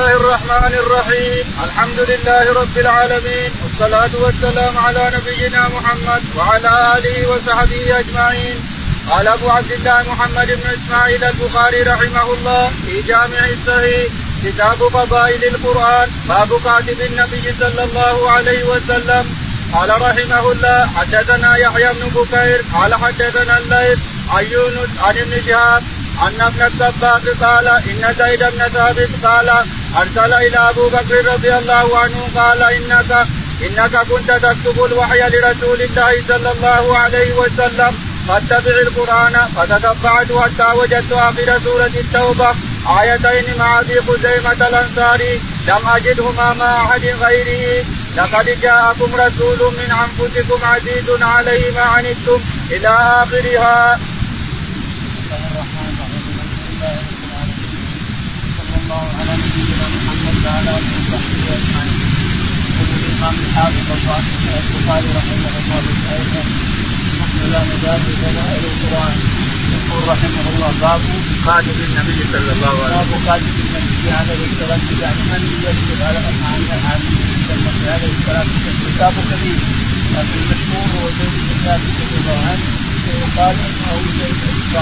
الله الرحمن الرحيم. الحمد لله رب العالمين. والصلاة والسلام على نبينا محمد وعلى آله وصحبه أجمعين. قال أبو عبد الله محمد بن إسماعيل البخاري رحمه الله في جامع الصحيح كتاب فضائل القرآن باب كاتب النبي صلى الله عليه وسلم. قال رحمه الله حدثنا يحيى بن بكير قال حدثنا الليث عن يونس عن ابن ان ابن السباق قال إن زيد بن ثابت قال أرسل إلى أبو بكر رضي الله عنه قال إنك إنك كنت تكتب الوحي لرسول الله صلى الله عليه وسلم فاتبع القرآن فتتبعت حتى وجدت آخر سورة التوبة آيتين مع ابي خزيمة الانصاري لم أجدهما مع أحد غيره لقد جاءكم رسول من أنفسكم عزيز عليه ما عنتم إلى آخرها. الله على نبينا اله وصحبه الامام الحافظ البخاري رحمه الله تعالى نحن لا نزال فضائل القران يقول رحمه الله باب خاتم النبي صلى الله عليه وسلم باب خاتم النبي عليه الصلاه يعني من يكتب على عليه والسلام كتاب كبير لكن المشهور هو بن ثابت رضي الله. عنه ويقال انه زيد بن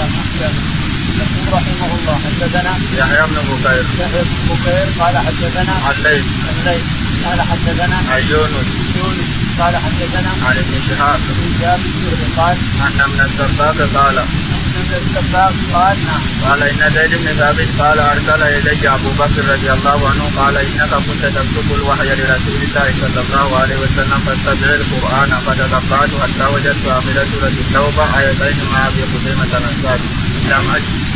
يقول رحمه الله حدثنا يحيى بن بكير يحيى بن بكير قال حدثنا عن الليث الليث قال حدثنا عن يونس يونس قال حدثنا عن ابن شهاب ابن شهاب قال أن ابن السباق قال قال نعم قال إن زيد بن ثابت قال أرسل إلي أبو بكر رضي الله عنه قال إنك كنت تكتب الوحي لرسول الله صلى الله عليه وسلم فاتبع القرآن فتتبعت حتى وجدت اخر سورة التوبة آيتين مع أبي خزيمه الأنصاري. لم أجد.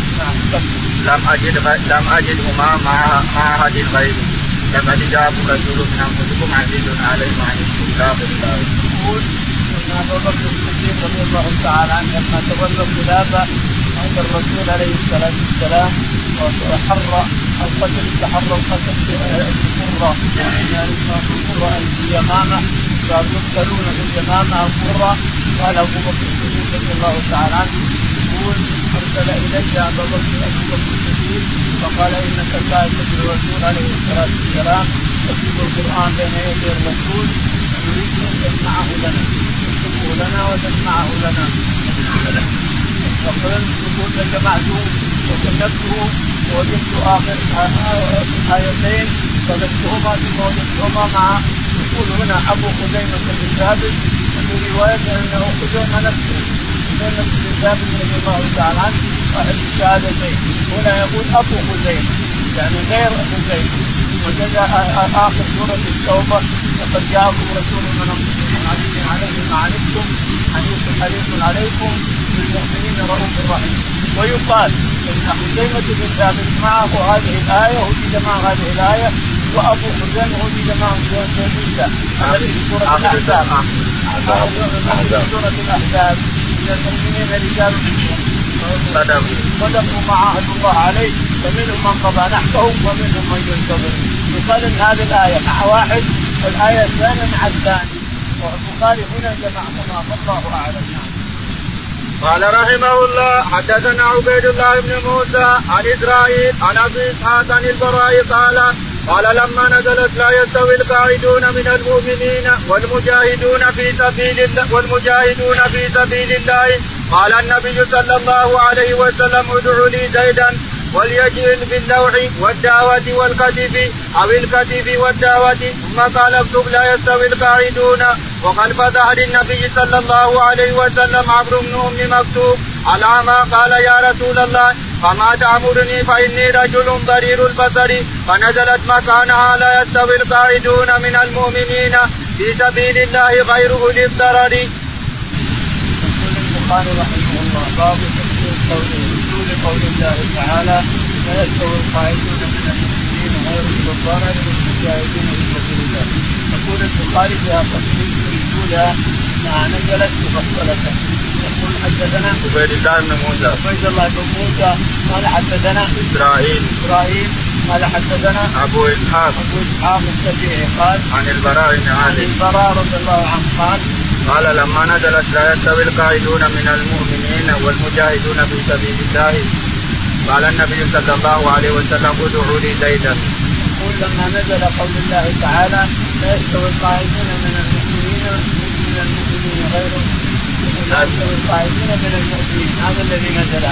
لم أجد لم أجدهما مع مع أحد غيره لقد جاءكم رسول من أنفسكم عزيز عليه ما عنتم إلى ان ابا بكر الصديق رضي الله تعالى عنه لما تولى الخلافه عند الرسول عليه الصلاه والسلام وحر القتل تحرى القتل في القرى يعني القرى اليمامه صاروا يقتلون في اليمامه القرى قال ابو بكر الصديق رضي الله تعالى عنه يقول ارسل الي ابا بكر ابو بكر الصديق فقال إنك كاتب الرسول عليه الصلاة والسلام. تكتب القرآن بين يدي الرسول. نريد ان تسمعه لنا. تكتبه لنا وتسمعه لنا. فقلت يقول فجمعته وكتبته ووجدت آخر آيتين فقدتهما ثم وجدتهما مع يقول هنا أبو خزيمة بن ثابت وفي رواية أنه خزيمة نفسه. خزيمة بن ثابت رضي الله تعالى عنه صاحب الشهادتين. هنا يقول أبو خزيمة يعني غير خزيمة. وجد آخر سورة التوبة لقد جاءكم رسول من انفسكم عزيز عليه ما عنتم حريص حريص عليكم بالمؤمنين رؤوف رحيم. ويقال إن خزيمه بن ثابت معه هذه الآية وجد معه هذه الآية وأبو خزيمه وجد معه التي في سورة الأحزاب. سورة الأحزاب. من المؤمنين رجال صدقوا. صدقوا ما عاهدوا الله عليه فمنهم من قضى نحبه ومنهم من ينتظر. إن هذه الآية مع واحد والآية الثانية مع الثاني. والبخاري هنا جمع كما والله أعلم. نعم قال رحمه الله حدثنا عبيد الله بن موسى عن إسرائيل عن أبي إسحاق عن البراء قال قال لما نزلت لا يستوي القاعدون من المؤمنين والمجاهدون في سبيل الله والمجاهدون في سبيل الله. قال النبي صلى الله عليه وسلم ادعوا لي زيدا وليجعل باللوح والدعوة والكتف أو الكتف والدعوة ثم قال اكتب لا يستوي القاعدون وقد فتح للنبي صلى الله عليه وسلم عمرو بن أم مكتوب على ما قال يا رسول الله فما تأمرني فإني رجل ضرير البصر فنزلت مكانها لا يستوي القاعدون من المؤمنين في سبيل الله غير أولي الضرر. البخاري رحمه الله باب الله تعالى لا يستوي القاعدون من المسلمين غير الضرر والمجاهدين في سبيل الله. يقول البخاري فيها تفسير الأولى ما نزلت مفصلة يقول حدثنا عبيد الله بن موسى. عبيد الله بن موسى قال حدثنا إسرائيل. إبراهيم قال حدثنا أبو إسحاق. أبو إسحاق السبيعي قال عن البراء بن عن عازب البراء رضي الله عنه قال قال لما نزلت لا يستوي القاعدون من المؤمنين والمجاهدون في سبيل الله. قال النبي صلى الله عليه وسلم ادعوا لي زيدا. يقول ولما نزل قول الله تعالى لا يستوي القاعدون من المؤمنين من المؤمنين غيرهم لا يستوي القاعدون من المؤمنين. هذا الذي نزل.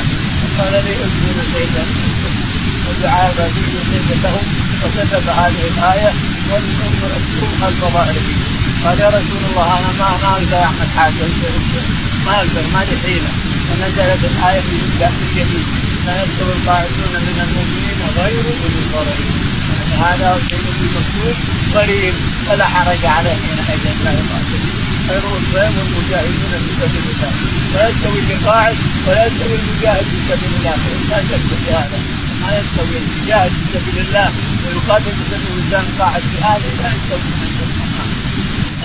قال لي اسجد زيدا. ودعا زيدا له وكتب هذه الآية والام خلف ظهره قال يا رسول الله أنا ما ما أقدر اعمل حاجة. أقدر ما لي حيلة. فنزلت الآية في الجميل لا يستوي القاعدون من المؤمنين غير أولي الضرر يعني هذا شيء مكتوب قريب فلا حرج عليه حينئذ لا يقاتل. خير والمجاهدون في سبيل الله. لا يستوي القاعد ولا يستوي المجاهد في سبيل الله. لا شك في هذا. ما يستوي المجاهد في سبيل الله ويقاتل في سبيل الله قاعد في اهله لا يستوي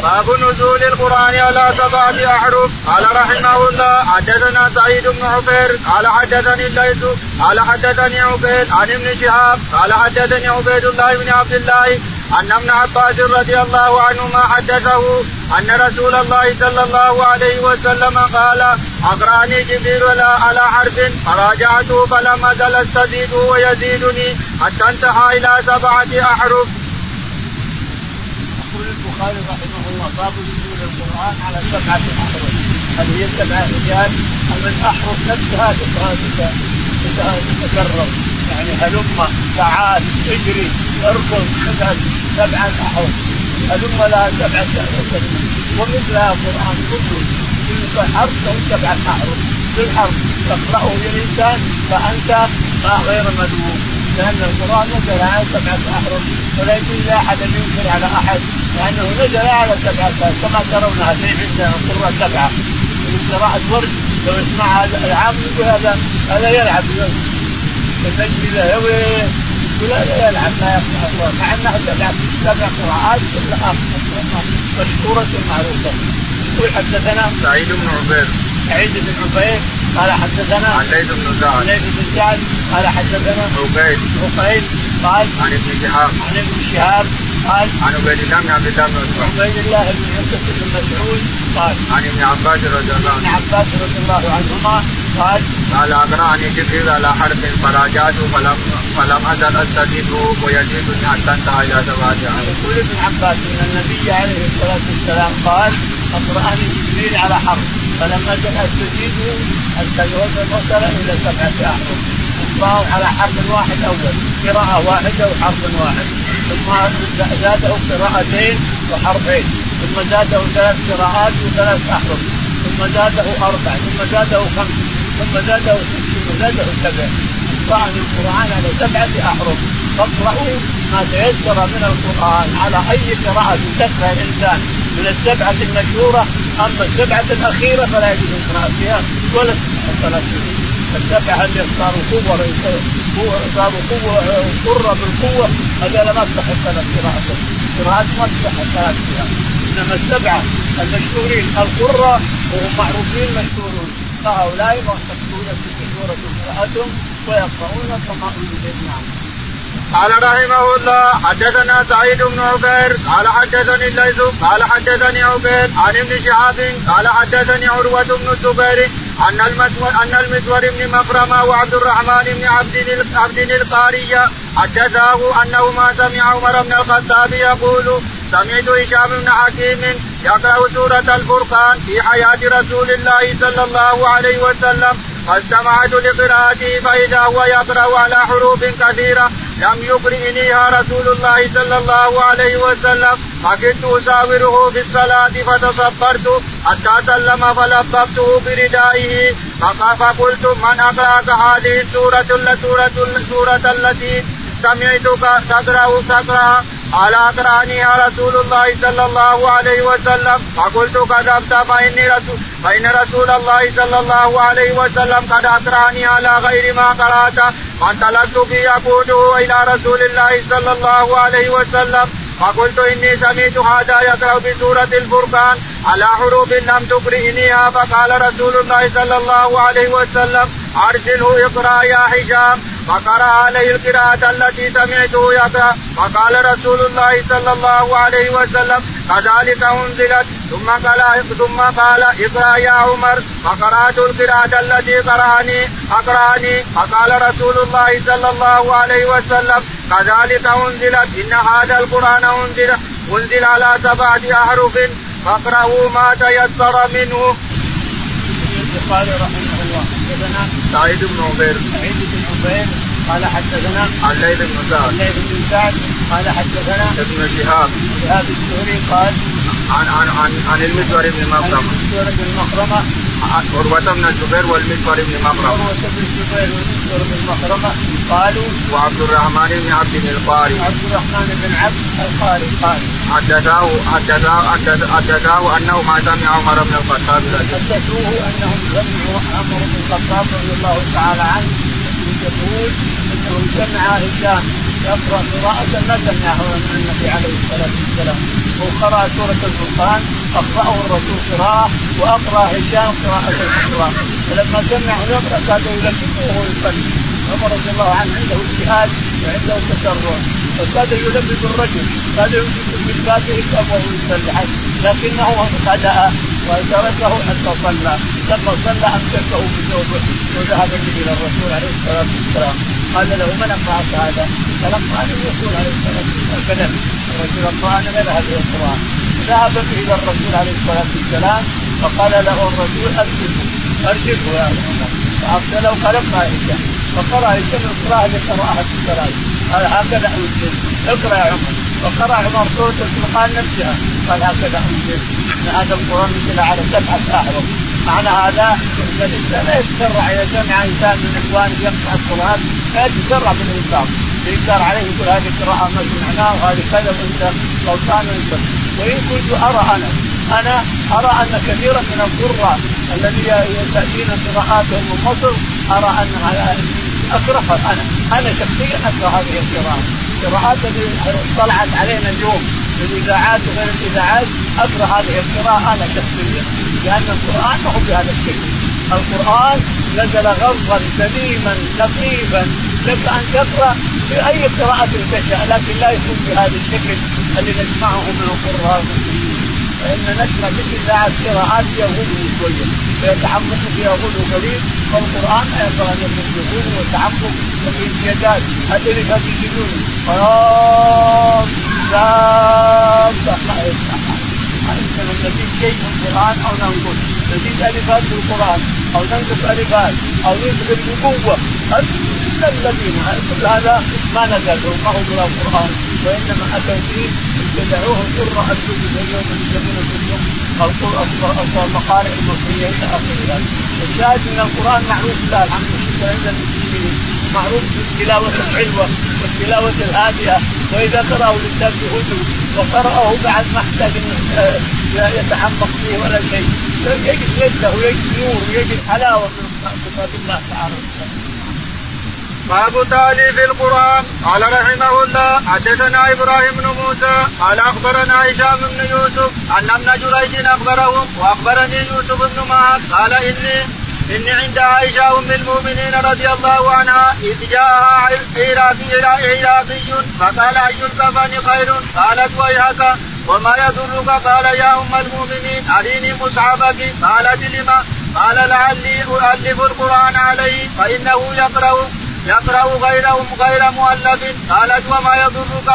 باب نزول القرآن على سبعة أحرف قال رحمه الله حدثنا سعيد بن عفير قال حدثني الليث قال حدثني عبيد عن ابن شهاب قال حدثني عبيد الله بن عبد الله أن ابن عباس رضي الله عنهما حدثه أن رسول الله صلى الله عليه وسلم قال أقرأني جبريل على حرف فراجعته فلم ازل استزيده ويزيدني حتى انتهى إلى سبعة أحرف. يقول البخاري رحمه باب نزول القرآن على سبعة أحرف. هل هي سبعه رجال؟ ام الاحرف نفسها تتكرر يعني هلم تعال اجري اركض افعل سبعة أحرف. هلم لها سبعة ومثلها القرآن كله. كل حرف له سبعة أحرف. كل حرف تقرأه الانسان فأنت غير مذموم لأن القرآن نزل على سبعة احرف ولا يجوز لاحد أن ينكر على أحد لأنه نزل على سبعة كما ترون هذه عندنا القراء سبعه من قراءة ورد لو يسمع هذا العام يقول هذا هذا يلعب. النجم ذا يقول هذا يلعب ما يسمع الله. مع انها سبع سبع قراءات كلها مشهورة معروفة يقول حدثنا سعيد بن عبيد. سعيد بن عبيد قال حدثنا عن ليث بن سعد ليث بن سعد قال حدثنا عبيد عقيل. قال عن ابن شهاب. عن ابن شهاب. قال عن عبيد الله بن عبد الله بن مسعود. عبيد الله بن عتبة بن مسعود. قال عن ابن عباس رضي الله ابن عنه عباس رضي الله عنهما. قال قال اقرأني جبريل على حرف فراجعته فلم فلم أزل استزيده ويزيدني حتى انتهى إلى احرف. يقول ابن عباس إن النبي عليه الصلاة والسلام قال اقرأني جبريل على حرف. فلم ازل استزيده حتى وصل إلى سبعة أحرف. اقرأه على حرف واحد أول قراءة واحدة وحرف واحد. ثم زاده قراءتين وحرفين. ثم زاده ثلاث قراءات وثلاث أحرف. ثم زاده أربع ثم زاده خمس ثم زاده ست ثم زاده سبع. قرأ القرآن على سبعة أحرف. فاقرأوا ما تيسر من القرآن على أي قراءة تقرأ الإنسان. من السبعة المشهورة أما السبعة الأخيرة فلا يجوز القراءة فيها ولا الصلاة فيها. السبعة اللي صاروا قوة صاروا قوة قرة بالقوة هذا ما تصح الصلاة قراءته قراءات ما تصح الصلاة فيها. إنما السبعة المشهورين القرة وهم معروفين مشهورون. فهؤلاء مشهورة مشهورة قراءتهم ويقرؤون كما أنزل نعم. قال رحمه الله حدثنا سعيد بن عبير قال حدثني الليث قال حدثني عبيد عن ابن شهاب قال حدثني عروة بن الزبير أن المسور أن المسور بن مخرمة وعبد الرحمن بن عبد عبد القاري حدثاه أنهما سمع عمر بن الخطاب يقول سمعت هشام بن حكيم يقرأ سورة الفرقان في حياة رسول الله صلى الله عليه وسلم فاستمعت لقراءته فإذا هو يقرأ على حروف كثيرة لم يقرئنيها رسول الله صلى الله عليه وسلم. فكنت أساوره في الصلاة فتصبرت حتى سلم فلببته بردائه. فقلت من أقرأك هذه السورة السورة التي سمعتك تقرأ تقرأ؟ قال اقرانيها رسول الله صلى الله عليه وسلم. فقلت كذبت فإني رسول فإن رسول الله صلى الله عليه وسلم قد اقراني على غير ما قرأت. فانطلقت في يقوده إلى رسول الله صلى الله عليه وسلم. فقلت إني سمعت هذا يقرأ بسورة الفرقان. على حروف لم تقرئنيها فقال رسول الله صلى الله عليه وسلم أرسله اقرأ يا هشام. فقرأ عليه القراءة التي سمعته يقرأ. فقال رسول الله صلى الله عليه وسلم كذلك أنزلت. ثم قال ثم قال اقرأ يا عمر. فقرأت القراءة التي قرأني أقرأني. فقال رسول الله صلى الله عليه وسلم كذلك أنزلت. إن هذا القرآن أنزل أنزل على سبعة أحرف فاقرأوا ما تيسر منه. البخاري رحمه الله. حدثنا سعيد بن عبيد. سعيد بن عبيد قال حدثنا الليل بن سعد الليل بن سعد قال حدثنا ابن شهاب. شهاب الزهري قال عن عن عن عن المسور بن مخرمة عن سورة المخرمة عروة بن الزبير والمسور بن مخرمة عروة بن الزبير والمسور بن مخرمة قالوا وعبد الرحمن بن عبد القاري. عبد الرحمن بن عبد القاري قال حدثاه حدثاه حدثاه أنه ما سمع عمر بن الخطاب حدثوه أنهم سمعوا عمر بن الخطاب رضي الله تعالى عنه. يقول أنه سمع هشام يقرأ قراءة ما سمعه من النبي عليه الصلاة والسلام وقرأ سورة الفرقان أقرأه الرسول قراءة وأقرأ هشام قراءة القرآن فلما سمعه يقرأ كاد يلبسه وهو يصلي عمر رضي الله عنه عنده اجتهاد وعنده تسرع. فكاد يلبس الرجل. كاد يمسك بالفاتحة كم وهو يصلي. لكنه خدأ وتركه حتى صلى. لما صلى امسكه بثوبه وذهب به إلى الرسول عليه الصلاة والسلام. قال له من اقرأك هذا؟ اقرأني الرسول عليه الصلاة والسلام كذب. الرسول اقرأني غير هذه القرآن. ذهب به إلى الرسول عليه الصلاة والسلام فقال له الرسول ارشده ارشده يا عمر فأرسله اقرا هشام فقرأ هشام القراءة اللي قراها في الصلاة. قال هكذا اقرأ يا عمر فقرا عمر سوره الفرقان نفسها. قال هكذا انزل إن هذا القرآن نزل على سبعه احرف معنى هذا ان الإنسان لا يتسرع اذا سمع إنسان من اخوانه يقرا القرآن لا يتسرع بالانكار ينكر عليه يقول هذه قراءة ما سمعناها وهذه كذا وانت غلطان وانت وإن كنت أرى أنا أنا أرى أن كثيرا من القراء الذي تاتينا قراءاتهم من مصر أرى ان أكرهها. أنا أنا شخصيا أكره هذه القراءات القراءات التي طلعت علينا اليوم في الاذاعات وغير الإذاعات أكره هذه القراءه أنا شخصيا لأن القرآن ما هو بهذا الشكل. القرآن نزل غضا سليما لطيفا لك أن تقرأ باي قراءة تشاء لكن لا يكون بهذا الشكل اللي نسمعه من القراء. فان نسمع في الاذاعات قراءات فيها غلو شوية. فيتعمق فيها غلو قليل والقران لا ينبغي ان يكون فيه غلو وتعمق وفي زيادات ادري هذه سجون خلاص ما يسمع ما نزيد شيء من القرآن أو ننقص. نزيد ألفات في القرآن أو ننقص ألفات أو ننقص بقوه إلا الذين كل هذا ما نزل ما هو من القرآن وإنما أتوا فيه ابتدعوه سر الجزء اليوم يسمونه كلهم المقارئ المصريه إلى اخره الشاهد من القرآن معروف لا الحمد لله عند المسلمين. معروف بالتلاوه الحلوة والتلاوة الهادئة. وإذا قرأه الانسان بهدوء وقرأه بعد ما احتاج انه يتعمق فيه ولا شيء يجد لذه ويجد نور ويجد حلاوة من كتاب الله تعالى. باب تاليف القرآن قال رحمه الله حدثنا إبراهيم بن موسى قال أخبرنا هشام بن يوسف أن ابن جريج اخبرهم وأخبرني يوسف بن معاذ قال اني إني عند عائشة أم المؤمنين رضي الله عنها إذ جاءها عراقي عراقي فقال اي الكفن خير؟ قالت ويحك وما يضرك؟ قال يا أم المؤمنين أريني مصحفك قالت لما؟ قال لعلي أؤلف القرآن عليه فإنه يقرأ يقرأ غيرهم غير مؤلف. قالت وما يضرك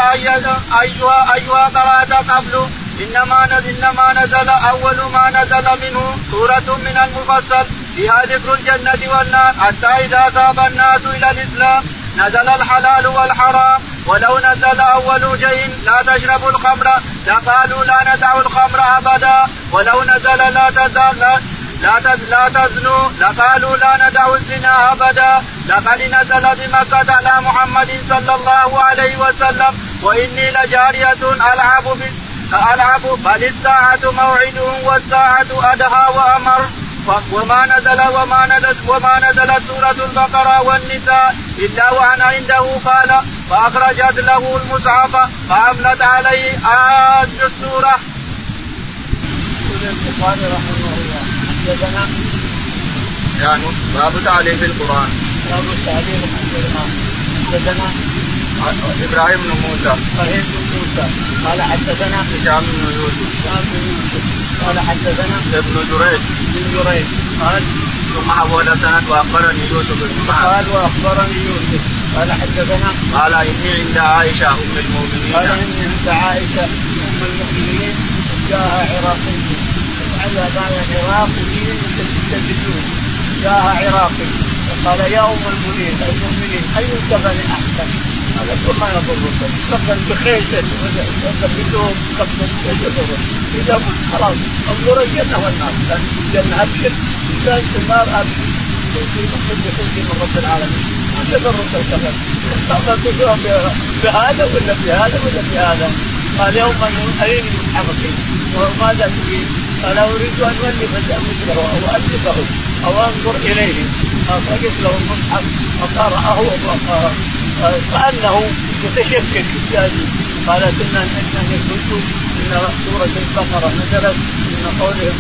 أيها أيها قرأت قبل. إنما نزل إنما نزل أول ما نزل منه سورة من المفصل. فيها ذكر الجنة والنار. حتى إذا ذهب الناس إلى الإسلام نزل الحلال والحرام. ولو نزل أول شيء لا تشربوا الخمر. لقالوا لا ندع الخمر أبدا. ولو نزل لا تزال لا لا تزنوا لقالوا لا ندع الزنا أبدا لقد نزل بمكة على محمد صلى الله عليه وسلم وإني لجارية ألعب ألعب بل الساعة موعدهم والساعة أدهى وأمر وما نزل وما نزل وما نزلت سورة البقرة والنساء إلا وأنا عنده قال فأخرجت له المصحف فأملت عليه آج السورة. البخاري رحمه حدثنا يعني باب تعليم القرآن. باب التعليم القرآن. حدثنا إبراهيم بن موسى. إبراهيم بن موسى. قال حدثنا هشام بن يوسف. هشام بن يوسف. قال حدثنا ابن جريج. بن جريج. قال ثم حول سند وأخبرني يوسف بن قال وأخبرني يوسف. قال حدثنا قال إني عند عائشة أم المؤمنين. قال إني عند عائشة أم المؤمنين. جاءها عراقي. على بايع عراقي. جاءها عراقي. فقال يا أم المؤمنين المؤمنين أي الكفن أحسن؟ هذا ما يضرك. بخيشة كفن بدون كفن يضرك. إذا خلاص انظر الجنة والنار. الجنة أبشر. كان في النار أبشر. في مخرج بخير من رب العالمين. ما يضرك الكفن بهذا ولا بهذا ولا بهذا؟ قال يوم أين المتحركين وماذا تريد؟ قال أريد أن ألف مثله أو ألفه أو أنظر إليه. فجئت له المصحف فقرأه كانه متشكك بالتالي قال كنا انني كنت إن سورة البقرة نزلت إن قوله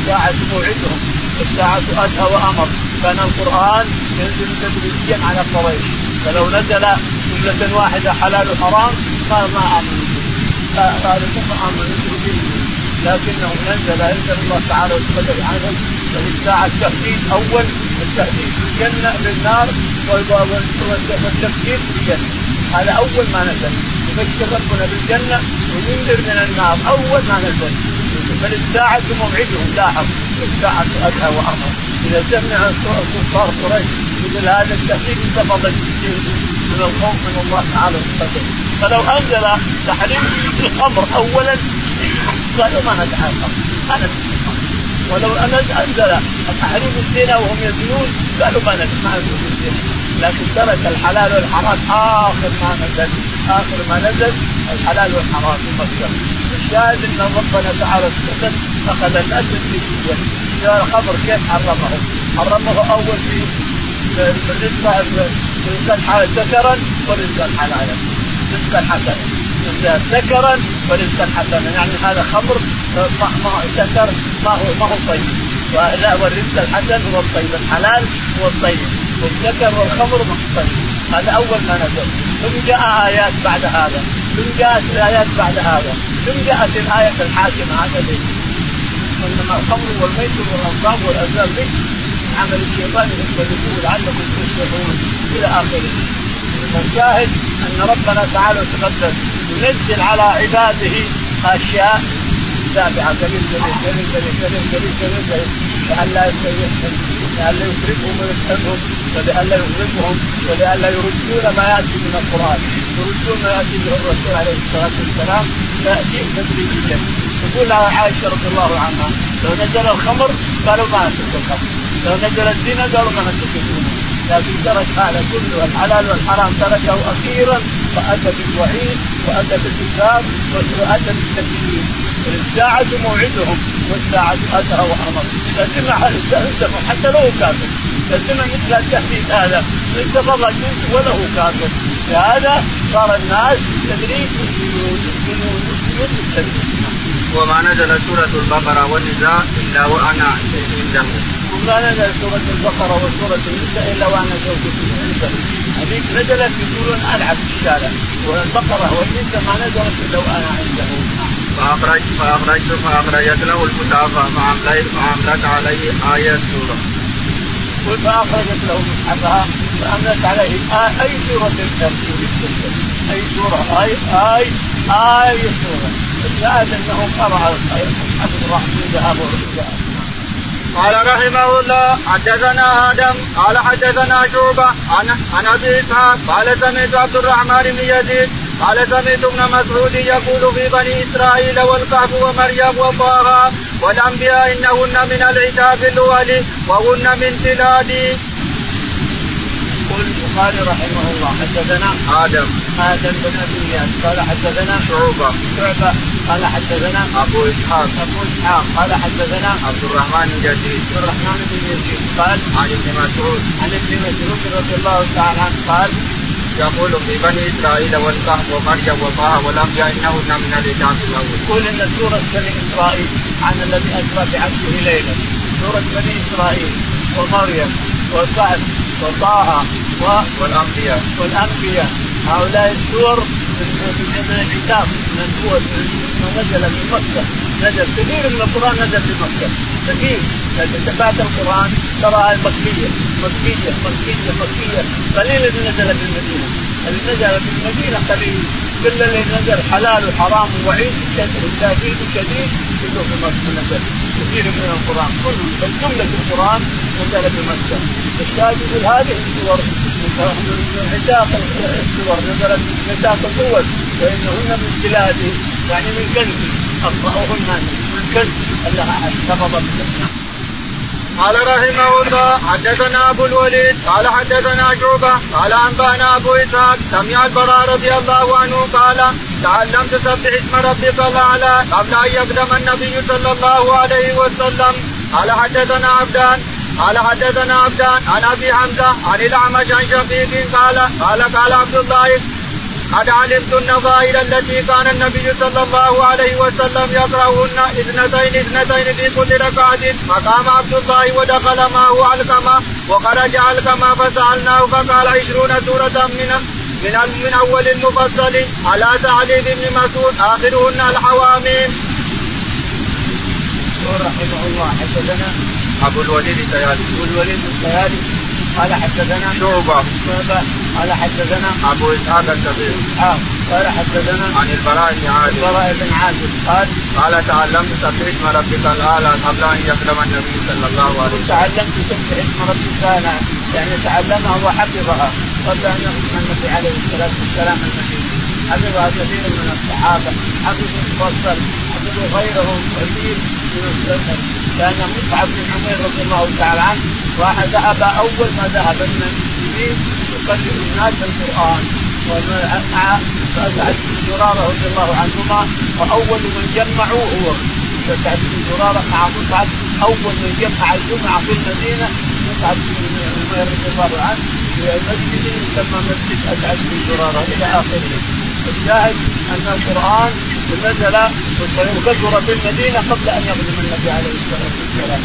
الساعة موعدهم. الساعة اتى وأمر. كان القرآن ينزل تدريجيا على قريش. فلو نزل جملة واحدة حلال وحرام ما ما آمنوا قالوا ثم آمنوا به. لكنه نزل انزل الله تعالى وتقدم عنهم فللساعه التهديد أول التهديد بالجنه بالنار والتفكير بالجنه هذا أول ما نزل. يبشر ربنا بالجنة وينذر من النار. أول ما نزل. بل الساعة موعدهم لاحظ. الساعة أدهى وأمر. إذا سمع كفار قريش مثل هذا التهديد انتفض من الخوف من الله تعالى وصفته فلو أنزل تحريم الخمر اولا نسأل ما نتعاقب ما ولو أن أنزل التحريم الزنا وهم يزنون قالوا ما نزل الزنا لكن ترك الحلال والحرام. آخر ما نزل آخر ما نزل الحلال والحرام. في مصر الشاهد أن ربنا تعالى استحسن أخذ الاسد في كل جاء الخمر كيف حرمه؟ حرمه أول في الرزق رزقا ذكرا ورزقا حلالا. رزقا حسنا. ذكرا ورزقا حسنا. يعني هذا خمر ما هو ذكر ما هو ما هو طيب. لا والرزق الحسن هو الطيب. الحلال هو الطيب. والذكر والخمر ما هو طيب. هذا أول ما نزل. ثم جاء آيات بعد هذا. ثم جاءت الآيات بعد هذا. ثم جاءت الآية الحاكمة. هذا ليش؟ إنما الخمر والميسر والأنصاب والأزلام رجس عمل الشيطان يستهدفون لعلكم تفلحون. إلى آخره. الشاهد أن ربنا تعالى وتقدم ينزل على عباده أشياء تابعه قليل قليل قليل قليل قليل قليل قليل قليل لئلا لئلا يخرجهم ويسألهم ولئلا يغضبهم ولئلا يردون ما يأتي من القرآن. يردون ما يأتي به الرسول عليه الصلاة والسلام تاتي تدريجيا. تقول عائشة رضي الله عنها لو نزل الخمر قالوا ما نترك الخمر لو نزل الزنا قالوا ما الزنا لكن ترك هذا كله الحلال والحرام تركه أخيرا واتى بالوعيد واتى بالكتاب واتى بالتكليف الساعة موعدهم والساعة أتى وأمر الإنسان حتى لو كافر. سمع مثل التهديد هذا انتفض الجنس وله كافر. لهذا صار الناس بالتدريج وما نزل سورة البقرة والنساء إلا وأنا عنده وما نزل سورة البقرة وسورة النساء إلا وأنا زوجتي عنده هذيك نزلت يقولون ألعب في الشارع. والبقرة والنساء ما نزلت إلا وأنا عنده. فأخرج فأخرجت فأخرجت له المتابعة فأمليت فأملت عليه آية السورة قل فأخرجت له مصحفها فأملت عليه أي سورة أي سورة؟ أي أي أي سورة. الشاهد أنه قرأ المصحف الرحمن ذهب قال رحمه الله حدثنا آدم قال حدثنا شعبه عن عن أبي إسحاق قال سمعت عبد الرحمن بن يزيد قال سمعت ابن مسعود يقول في بني إسرائيل والكهف ومريم وطه والأنبياء إنهن من العتاب الأول وهن من تلادي. البخاري رحمه الله حدثنا آدم. آدم بن أبي اياس قال حدثنا شعبة. شعبة قال حدثنا أبو إسحاق. أبو إسحاق قال حدثنا عبد الرحمن بن يزيد. عبد الرحمن بن يزيد قال عن ابن مسعود. عن ابن مسعود رضي الله تعالى عنه قال يقول في بني إسرائيل والكهف ومريم وطه والأنبياء انهن من العتاب الأول. يقول إن سورة بني إسرائيل عن الذي اسرى بعبده ليلا. سورة بني إسرائيل ومريم. والكهف وطه و... والأنبياء. والأنبياء. هؤلاء السور من كتاب من هو نزل في مكة. نزل. كثير من القرآن نزل في مكة. كثير. لكن تبعت القرآن تراها مكية. مكية. مكية. مكية. قليل نزل في المدينة. اللي نزل في المدينة قليل. كل اللي نزل حلال وحرام ووعيد وتهديد وشديد كله في مكة. نزل كثير من القرآن. كل بل جمله القرآن نزل في مكة. الشاهد يقول هذه السور عتاق السور نزلت عتاق الدول فانهن من بلادي. يعني من كنزي اقرأهن من كنز. الله سبب قال رحمه الله حدثنا أبو الوليد قال حدثنا شعبة قال أنبأنا أبو إسحاق سمع البراء رضي الله عنه قال تعلمت سبح اسم ربك الأعلى قبل أن يقدم النبي صلى الله عليه وسلم. قال حدثنا عبدان قال حدثنا عبدان عن أبي حمزة عن الأعمش عن شقيق قال قال قال عبد الله قد علمت النظائر التي كان النبي صلى الله عليه وسلم يقرأهن اثنتين اثنتين في كل ركعة. فقام عبد الله ودخل معه علقمة وخرج علقمة فسألناه فقال عشرون سورة من من من أول المفصل على تعليم بن مسعود آخرهن الحواميم. رحمه الله حدثنا أبو الوليد السيالي أبو الوليد السيالي قال حدثنا شعبة. شعبة. قال حدثنا أبو إسحاق الكبير. إسحاق قال حدثنا عن البراء بن عازب. البراء بن عازب. قال قال تعلمت سبح اسم ربك الأعلى قبل أن يسلم النبي صلى الله عليه وسلم. تعلمت سبح اسم ربك الأعلى. يعني تعلمها وحفظها قبل أن يسلم النبي عليه الصلاة والسلام المدينة حفظها كثير من الصحابة. حفظوا المفصل. حفظوا غيرهم كثير كان مصعب بن عمير رضي الله تعالى عنه ذهب أول ما ذهب من المسلمين يقرر الناس القرآن. ومع سعد بن زرارة رضي الله عنهما وأول من جمعوا هو. سعد بن زرارة مع مصعب أول من جمع الجمعة في المدينة مصعب بن عمير رضي الله عنه في مسجد يسمى مسجد اسعد بن زرارة إلى آخره. الشاهد أن القرآن نزل وكثر في المدينة قبل أن يقدم النبي عليه الصلاة والسلام.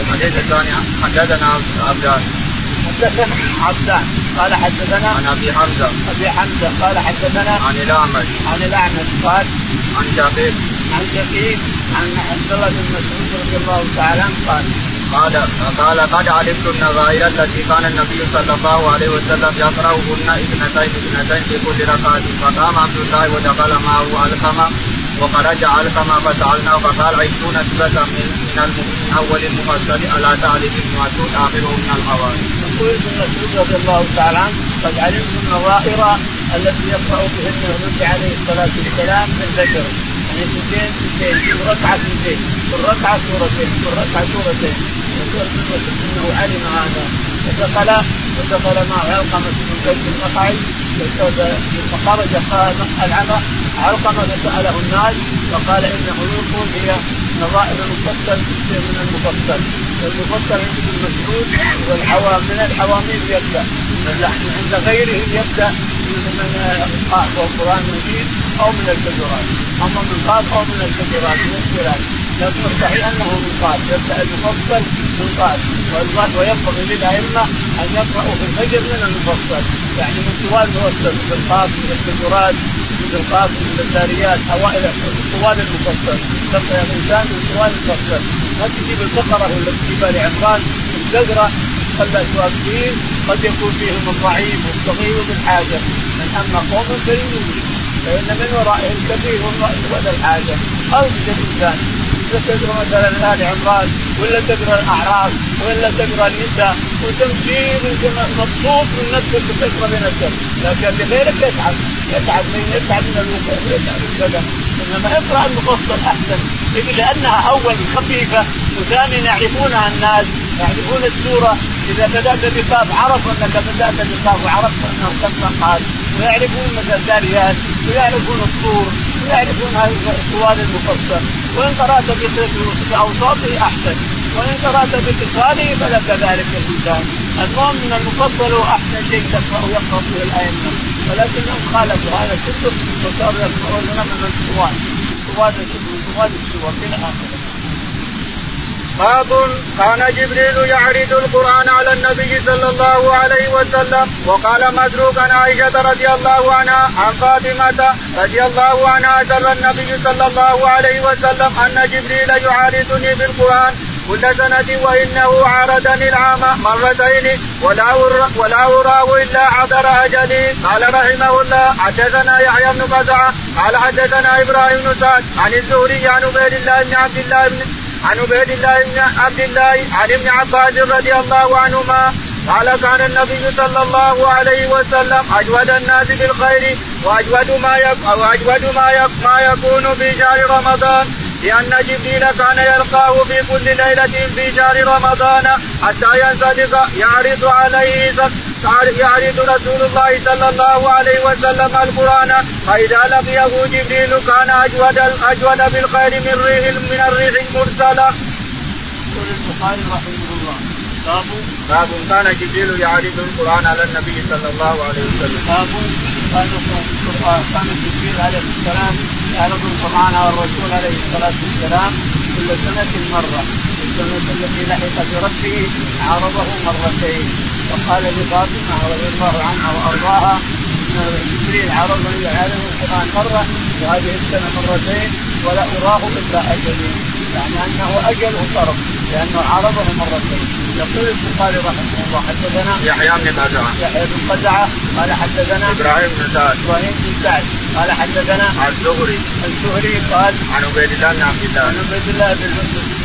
الحديث الثاني حدثنا عبدان حدثنا عبدان قال حدثنا عن أبي حمزة. أبي حمزة. قال حدثنا عن الأعمش. عن الأعمش. قال عن شقيق عن شقيق عن عبد الله بن مسعود رضي الله تعالى عنه قال قال قال قد علمت النظائر التي كان النبي صلى الله عليه وسلم يقرأهن اثنتين اثنتين في كل ركعة فقام عبد الله ودخل معه علقمة وخرج علقمة فسألناه فقال عشرون سوره من من أول المفصل ألا تعرف ابن مسعود آخره من الحوادث. يقول ابن مسعود رضي الله تعالى عنه قد علمت النظائر التي يقرأ بهن النبي عليه الصلاة والسلام في الفجر يعني اثنتين اثنتين في ركعة اثنتين في الركعه سورتين في الركعه سورتين. إنه علم هذا. ودخل ودخل معه علقمة بن زيد النخعي فخرج العمى. علقمة فساله الناس فقال إن حروف هي نظائر المفصل من المفصل. والمفصل عند ابن مسعود والحوام من الحواميم يبدأ. عند غيره يبدأ. من قاف والقرآن المجيد. أو من الكبيرات أما من قاف أو من الكبيرات من الكبيرات لكن الصحيح أنه من قاف يبدأ المفصل من قاف وينبغي للأئمة أن يقرأوا في الفجر من المفصل. يعني من طوال المفصل من القاف من الكبيرات من القاف من الذاريات أوائل طوال المفصل. تقرا الانسان من طوال المفصل. ما تجيب البقرة ولا تجيب آل عمران تقرا واقفين قد يكون فيهم الضعيف والصغير بالحاجة. من أما قوم فيؤمنون فإن من ورائه الكبير ولا الحاجة. أو الانسان إذا تقرا مثلا آل عمران ولا تقرا الأعراف ولا تقرا النساء وتمشي مبسوط من نفسك وتقرا بنفسك لكن لغيرك يتعب. يتعب من يتعب من الوقوف يتعب من كذا إنما اقرأ المفصل أحسن. لانها أول خفيفة وثانيا يعرفونها الناس. يعرفون السورة إذا بدات بقاف عرفوا أنك بدات بقاف وعرفت أنه قد قال ويعرفون مثل الذاريات ويعرفون الطور ويعرفون طوال المفصل. وإن قرأت باوساطه أحسن. وإن قرأت باتصاله فلك ذلك الإنسان. المهم من المفصل هو أحسن شيء تقرأ يقرا به الأئمة. ولكنهم خالفوا هذا كله وصاروا يقرؤون من الطوال. طوال طوال السور إلى آخره. باب كان جبريل يعرض القرآن على النبي صلى الله عليه وسلم. وقال مسروق عن عائشة رضي الله عنها عن فاطمة رضي الله عنها سر النبي صلى الله عليه وسلم أن جبريل يعارضني بالقرآن كل سنة وإنه عارضني العام مرتين ولا ولا أراه إلا حضر أجلي. قال رحمه الله حدثنا يحيى بن قزعة قال حدثنا إبراهيم بن سعد عن الزهري عن عبيد الله بن عبد الله بن عن عبيد الله بن عبد الله عن ابن عباس رضي الله عنهما قال كان النبي صلى الله عليه وسلم أجود الناس بالخير وأجود ما يك واجود ما يك ما يكون في شهر رمضان. لأن جبريل كان يلقاه في كل ليلة في شهر رمضان حتى ينسلق يعرض عليه يعرض رسول الله صلى الله عليه وسلم القرآن. فإذا لقيه جبريل كان أجود أجود بالخير من ريح من الريح المرسلة. يقول البخاري رحمه الله. باب. باب كان جبريل يعرض القرآن على النبي صلى الله عليه وسلم. باب. كان كان جبريل عليه السلام يعرض القرآن على الرسول عليه الصلاة والسلام كل سنة مرة السنة التي لحق بربه عرضه مرتين. وقال لفاطمة رضي الله عنها وأرضاها أن جبريل عرض يعرض القرآن مرة وهذه السنة مرتين ولا أراه إلا أجلي يعني أنه أجل وصرف لأنه عرضه مرتين يقول البخاري رحمه الله حدثنا يحيى بن قزعة يحيى بن قزعة قال حدثنا إبراهيم بن سعد. إبراهيم بن سعد قال حدثنا الزهري. الزهري قال عن عبيد الله بن عبد الله. عن عبيد الله بن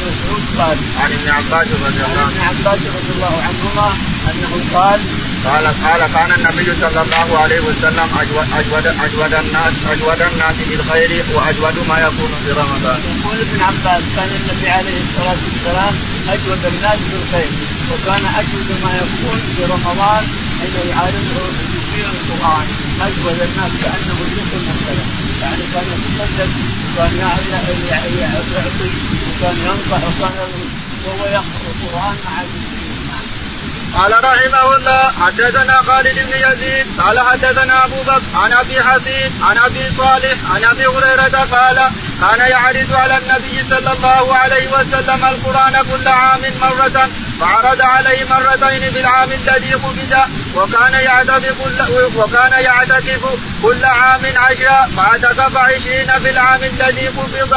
مسعود قال عن ابن عباس رضي الله عن ابن عنه. عباس رضي الله عنهما أنه قال قال قال كان النبي صلى الله عليه وسلم اجود اجود اجود الناس اجود الناس بالخير واجود ما يكون في رمضان. يقول ابن عباس كان النبي عليه الصلاه والسلام اجود الناس بالخير وكان اجود ما يكون في رمضان حين يعارضه في القران اجود الناس كانه يوسف المرسله يعني كان يتصدق وكان يعطي وكان ينصح وكان وهو يقرا القران مع قال رحمه الله حدثنا خالد بن يزيد قال حدثنا أبو بكر عن أبي حسين عن أبي صالح عن أبي هريرة قال كان يعرض على النبي صلى الله عليه وسلم القرآن كل عام مرة فعرض عليه مرتين في العام الذي قبض وكان يعتكف كل وكان يعتكف كل عام عشرا فاعتكف عشرين في العام الذي قبض.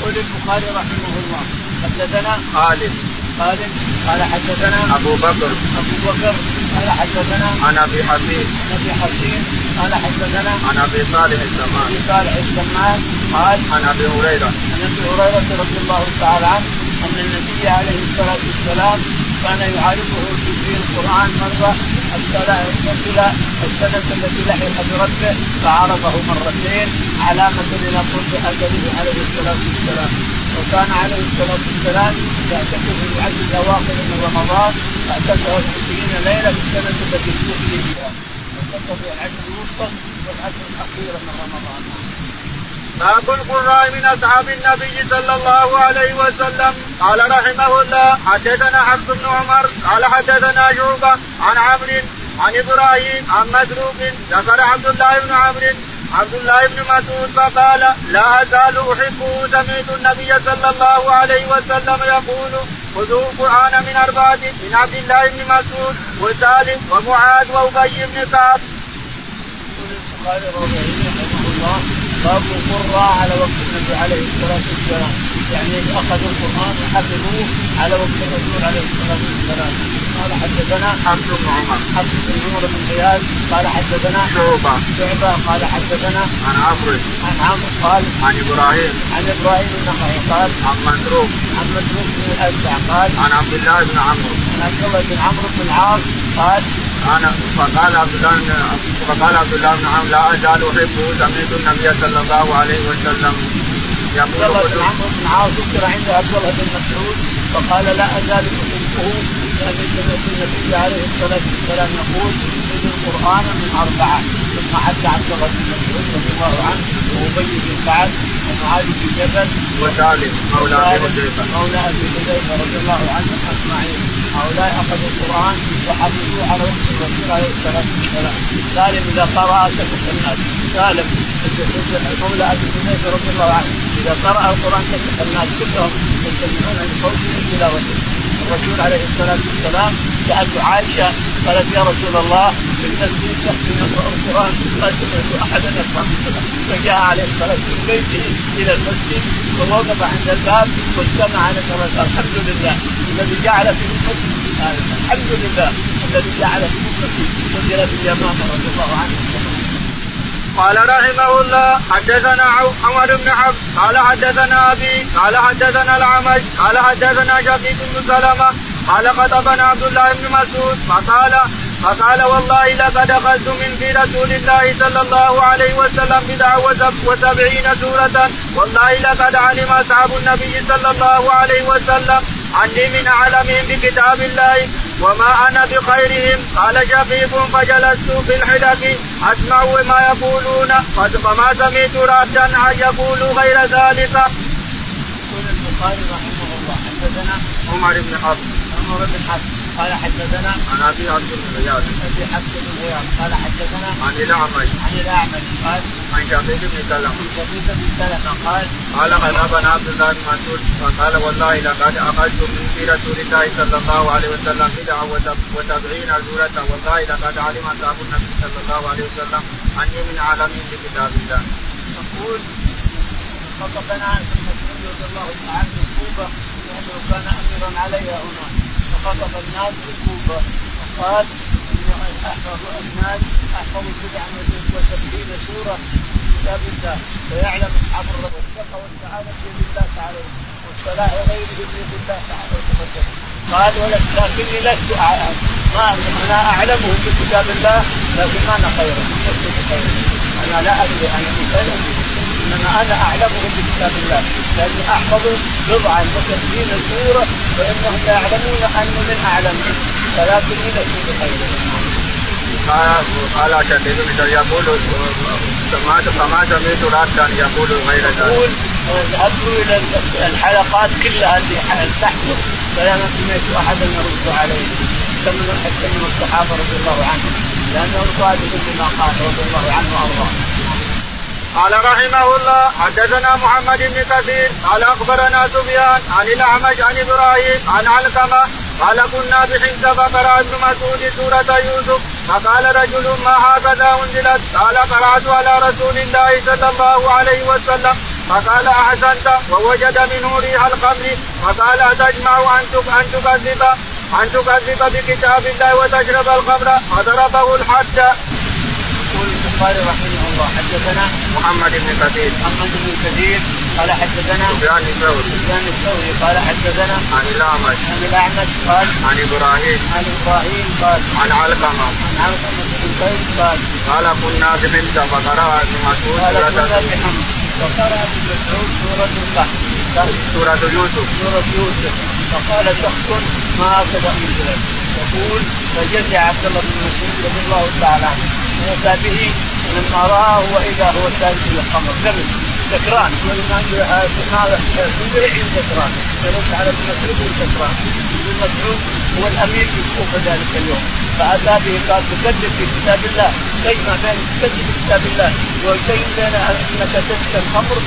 يقول البخاري رحمه الله حدثنا خالد خالد قال حدثنا أبو بكر. أبو بكر قال حدثنا عن أبي حسين عن أبي حسين قال حدثنا عن أبي صالح السمان. أبي صالح السمان قال عن أبي هريرة. عن أبي هريرة رضي الله تعالى عنه أن النبي عليه الصلاة والسلام كان يعارضه في القرآن مرة حتى لا يتصل السنة التي لحق بربه فعرضه مرتين علامه إلى قرب اجله عليه الصلاة والسلام. وكان عليه الصلاة والسلام يعتكف في العشر الأواخر من رمضان اعتكف عشرين ليلة في السنة التي توفي فيها. اعتكف في العشر الوسطى والعشر الأخيرة من رمضان. باب القراء من أصحاب النبي صلى الله عليه وسلم؟ قال رحمه الله حدثنا حفص بن عمر قال حدثنا شعبة عن عمرو عن إبراهيم عن مسروق ذكر عبد الله بن عمرو عبد الله بن مسعود فقال لا أزال احبه سمعت النبي صلى الله عليه وسلم يقول خذوا القرآن من أربعة من عبد الله بن مسعود وسالم ومعاذ وأبي بن كعب. البخاري رحمه الله باب القراء على وقت النبي عليه الصلاة والسلام يعني أخذوا القرآن وحفظوه على وقت الرسول عليه الصلاة والسلام. قال حدثنا حفص بن عمر. حفص بن عمر بن غياث قال حدثنا شعبة. شعبة قال حدثنا عن عمرو. عن عمرو قال عن إبراهيم. عن إبراهيم النخعي قال عن مسروق عن مسروق بن الاشجع قال عن عبد الله بن عمرو. عن عبد الله بن عمرو بن العاص قال أنا فقال عبد الله بن فقال عبد الله بن عمرو لا أزال أحبه سمعت النبي صلى الله عليه وسلم. عبد الله بن عمرو بن العاص ذكر عنده عبد الله بن مسعود فقال لا أزال احبه لأن سمعت النبي عليه الصلاة والسلام يقول خذ القرآن من أربعة ثم حتى عبد الله بن مسعود رضي الله عنه وأبي بن كعب ومعاذ بن جبل وسالم مولى أبي حذيفة. مولى أبي حذيفة رضي الله عنهم أجمعين. هؤلاء أخذوا القرآن وحفظوه على وقت الرسول عليه الصلاة والسلام. سالم إذا قرأ سكت الناس. سالم مولى أبي حنيفه رضي الله عنه. إذا قرأ القرآن تفتح الناس كلهم يستمعون لصوته تلاوته الرسول عليه الصلاة والسلام سالت عائشة قالت يا رسول الله الناس شخص يقرا القرآن ما سمعت احدا يقرا فجاء عليه الصلاة من بيته إلى المسجد ووقف عند الباب واستمع نشر الحمد لله. الذي جعل في امتي الحمد لله. الذي جعل في امتي منزل اليمامة رضي الله عنه. قال رحمه الله حدثنا عمر بن حفص قال حدثنا ابي قال حدثنا العمش قال حدثنا شقيق بن سلمة قال خطبنا عبد الله بن مسعود فقال فقال والله لقد أخذت من في رسول الله صلى الله عليه وسلم بدع وسبعين سورة. والله لقد علم أصحاب النبي صلى الله عليه وسلم عني من أعلمهم بكتاب الله. وما أنا بخيرهم. قال شقيق فجلست في الحلق اسمع ما يقولون. فما سمعت رادا يقول غير ذلك. يقول البخاري رحمه الله حدثنا عمر بن حفص. عمر بن حفص. قال حدثنا عن أبي عبد بن غياث أبي حفص بن غياث قال حدثنا عن الأعمش. عن الأعمش. قال عن شقيق بن سلمة. عن شقيق بن سلمة. قال قال خلافنا عبد الله بن مسعود. فقال والله لقد أخذت من في رسول الله صلى الله عليه وسلم بدعا وسبعين سوره والله لقد علم اصحاب النبي صلى الله عليه وسلم. أني من عالمين بكتاب الله. يقول خطبنا عن مسعود رضي الله تعالى في الكوفه لأنه كان اميرا عليها هناك فخطب الناس في الكوفه وقال أحفظ الناس احفظ بضعا وسبعين سورة من كتاب الله ويعلم أصحاب الرب الثقة والسعادة الله تعالى والصلاح وغيره بيد الله تعالى وتقدم قال ولكني لست ما أنا أعلمه بكتاب الله لكن أنا بخير أنا لا أدري أنا بخير انما أنا أعلمهم بكتاب الله لأني أحفظ بضعا وتسعين سوره فانهم لا يعلمون أني من اعلمهم لست بخير. قال شديد يقول فما سمعت رادا يقول غير ذلك. يقول ذهبت إلى الحلقات كلها اللي تحته فلا سمعت أحدا يرد عليه حتى من الصحابة رضي الله عنهم لأنه صادق بما قال رضي الله عنه وأرضاه. قال رحمه الله حدثنا محمد بن كثير قال أخبرنا سفيان عن الأعمش عن إبراهيم عن علقمة قال كنا بحمص فقرأ ابن مسعود سورة يوسف فقال رجل ما هكذا أنزلت؟ قال قرأت على رسول الله صلى الله عليه وسلم. فقال أحسنت. ووجد منه ريح الخمر فقال أتجمع أن أن تكذب أن تكذب بكتاب الله وتشرب الخمر فضربه الحد. يقول البخاري رحمه الله. حدثنا محمد بن كثير. محمد بن كثير. قال حدثنا سفيان الثوري سفيان الثوري قال حدثنا عن الأعمش. عن الأعمش قال عن إبراهيم. عن إبراهيم قال عن علقمة. عن علقمة بن قيس قال قال كنا بحمص فقرأ ابن مسعود قال كنا سوره بحمص وقرأ ابن مسعود سورة القحط سورة يوسف. سورة يوسف. فقال شخص ما هكذا انزلت يقول فجزع عبد الله بن مسعود رضي الله تعالى عنه. واتى به لما رآه وإذا هو سالك الخمر. لبس سكران يقول ما تنزرع سكران يرد على ابن مسعود سكران ابن مسعود هو الأمير في الكوفه ذلك اليوم. فأتى به قال تكذب في كتاب الله. تجمع بين تكذب في كتاب الله وبين بين أنك تشرب الخمر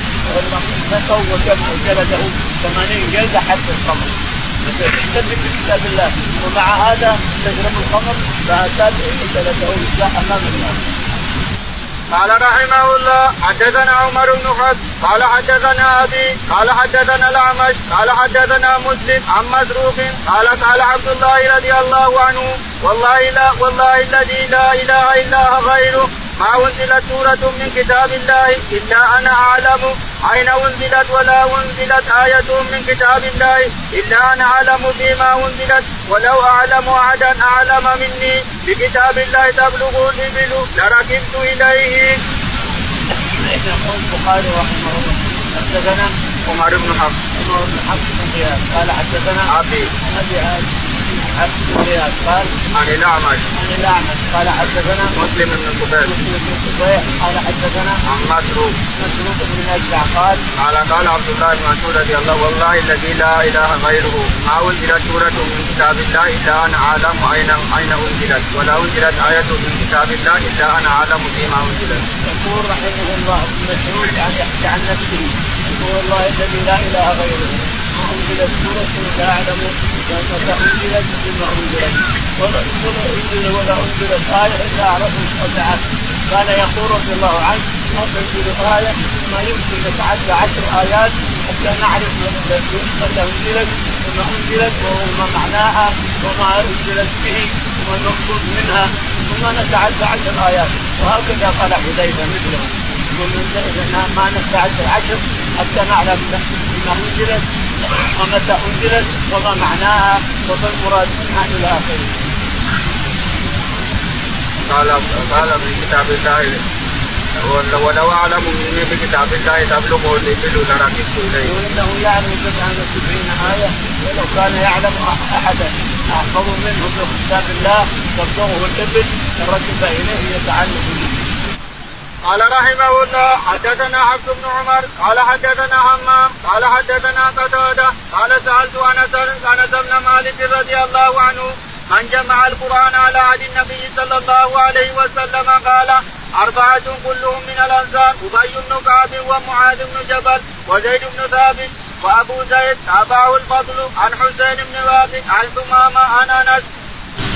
نكوا وجلده 80 جلده حتى الخمر. تكذب بكتاب الله. ومع هذا تشرب الخمر فأتى به جلده أمام الناس. قال رحمه الله حدثنا عمر بن حفص قال حدثنا أبي قال حدثنا الأعمش قال حدثنا مسلم عن مسروق قال قال عبد الله رضي الله عنه والله لا والله الذي لا إله إلا غيره ما أنزلت سورة من كتاب الله إلا أنا أعلم. أين أنزلت ولا أنزلت آية من كتاب الله إلا أنا أعلم فيما أنزلت. ولو أعلم أحدا أعلم مني. بكتاب الله تبلغ الإبل لركبت إليه. يقول البخاري رحمه الله. حدثنا عمر بن حفص. عمر بن حفص قال حدثنا أبي. أبي بن قال عن الأعمش. عن الاعمش قال حدثنا مسلم بن صبيح مسلم بن صبيح قال حدثنا عن مسروق. مسروق بن نجع قال قال قال عبد الله بن مسعود رضي الله والله الذي لا إله غيره ما أنزلت سورة من كتاب الله إلا أنا أعلم اين أين أنزلت ولا أنزلت آية من كتاب الله إلا أنا أعلم فيما أنزلت. يقول رحمه الله ابن مسعود يحكي عن نفسه يقول والله الذي لا إله غيره. انزلت سوره لا اعلم متى انزلت بما انزلت ولا انزل ولا انزلت إيه الا اعرف وسعت كان يقول رضي الله عنه ما تنزل إيه ما يمكن نتعدى عشر ايات حتى نعرف متى انزلت وما انزلت وما معناها وما انزلت به وما المقصود منها ثم نتعدى عشر ايات وهكذا قال حذيفه مثله يقول ما نتعدى العشر حتى نعلم بما انزلت ومتى أنزلت وما معناها وما المراد منها إلى آخره. قال قال في كتاب الله ولو أعلم مني بكتاب الله تبلغه الإبل لركبت إليه. يقول انه يعلم بضع وسبعين آية ولو كان يعلم احدا أحفظ منه بكتاب الله تبلغه الإبل لركب إليه يتعلم به. قال رحمه الله حدثنا عبد بن عمر قال حدثنا همام قال حدثنا قتادة قال سألت أنس أنس بن مالك رضي الله عنه من جمع القرآن على عهد النبي صلى الله عليه وسلم قال أربعة كلهم من الأنصار أبي بن كعب ومعاذ بن جبل وزيد بن ثابت وأبو زيد تابعه الفضل عن حسين بن واقد عن ثمامة عن أنس.